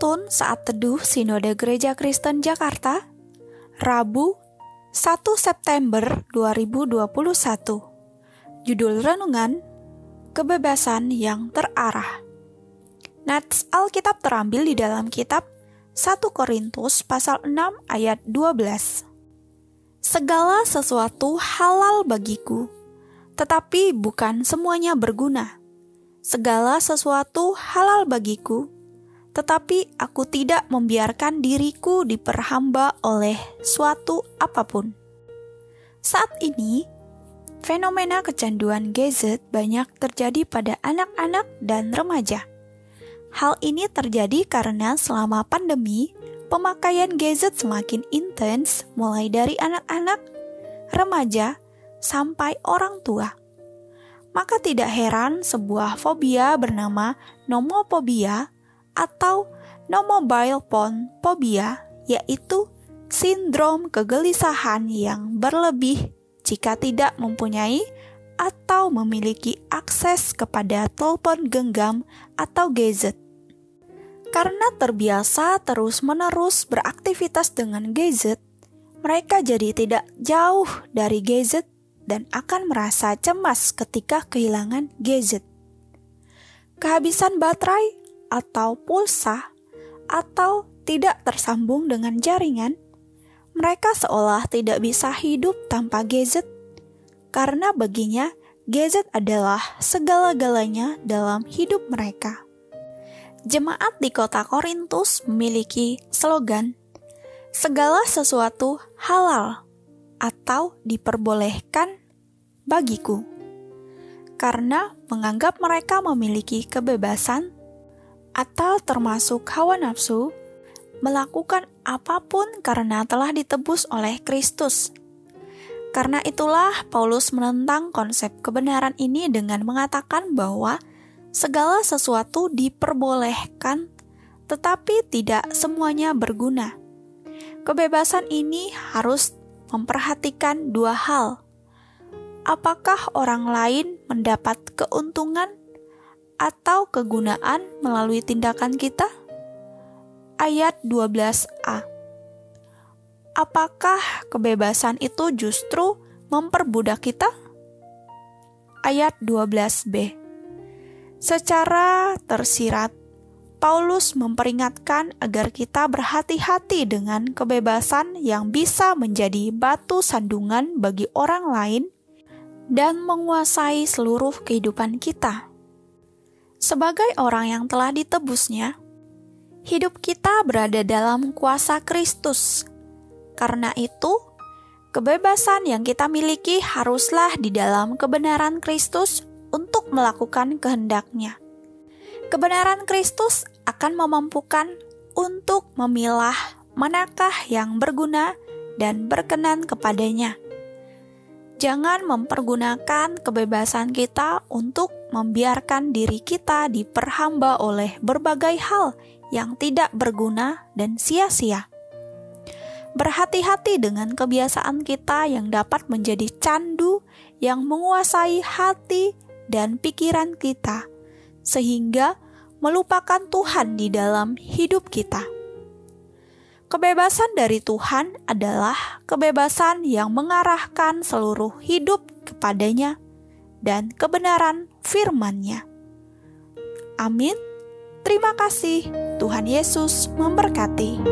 Penuntun saat teduh Sinode Gereja Kristen Jakarta, Rabu 1 September 2021. Judul renungan, Kebebasan yang terarah. Nats Alkitab terambil di dalam kitab 1 Korintus pasal 6 ayat 12. Segala sesuatu halal bagiku, tetapi bukan semuanya berguna. Segala sesuatu halal bagiku, tetapi aku tidak membiarkan diriku diperhamba oleh suatu apa pun. Saat ini, fenomena kecanduan gadget banyak terjadi pada anak-anak dan remaja. Hal ini terjadi karena selama pandemi, pemakaian gadget semakin intens mulai dari anak-anak, remaja, sampai orang tua. Maka tidak heran sebuah fobia bernama nomofobia atau no mobile phone phobia, yaitu sindrom kegelisahan yang berlebih jika tidak mempunyai atau memiliki akses kepada telepon genggam atau gadget. Karena terbiasa terus-menerus beraktivitas dengan gadget, mereka jadi tidak jauh dari gadget dan akan merasa cemas ketika kehilangan gadget. Kehabisan baterai atau pulsa atau tidak tersambung dengan jaringan, mereka seolah tidak bisa hidup tanpa gadget karena baginya gadget adalah segala-galanya dalam hidup mereka. Jemaat di kota Korintus memiliki slogan segala sesuatu halal atau diperbolehkan bagiku. Karena menganggap mereka memiliki kebebasan atau termasuk hawa nafsu, melakukan apa pun karena telah ditebus oleh Kristus. Karena itulah Paulus menentang konsep kebenaran ini dengan mengatakan bahwa segala sesuatu diperbolehkan, tetapi tidak semuanya berguna. Kebebasan ini harus memperhatikan dua hal: apakah orang lain mendapat keuntungan atau kegunaan melalui tindakan kita? Ayat 12a. Apakah kebebasan itu justru memperbudak kita? Ayat 12b. Secara tersirat, Paulus memperingatkan agar kita berhati-hati dengan kebebasan yang bisa menjadi batu sandungan bagi orang lain dan menguasai seluruh kehidupan kita. Sebagai orang yang telah ditebusnya, hidup kita berada dalam kuasa Kristus. Karena itu, kebebasan yang kita miliki haruslah di dalam kebenaran Kristus untuk melakukan kehendaknya. Kebenaran Kristus akan memampukan untuk memilah manakah yang berguna dan berkenan kepadanya jangan mempergunakan kebebasan kita untuk membiarkan diri kita diperhamba oleh berbagai hal yang tidak berguna dan sia-sia. Berhati-hati dengan kebiasaan kita yang dapat menjadi candu yang menguasai hati dan pikiran kita, sehingga melupakan Tuhan di dalam hidup kita. Kebebasan dari Tuhan adalah kebebasan yang mengarahkan seluruh hidup kepadanya dan kebenaran firman-Nya. Amin. Terima kasih. Tuhan Yesus memberkati.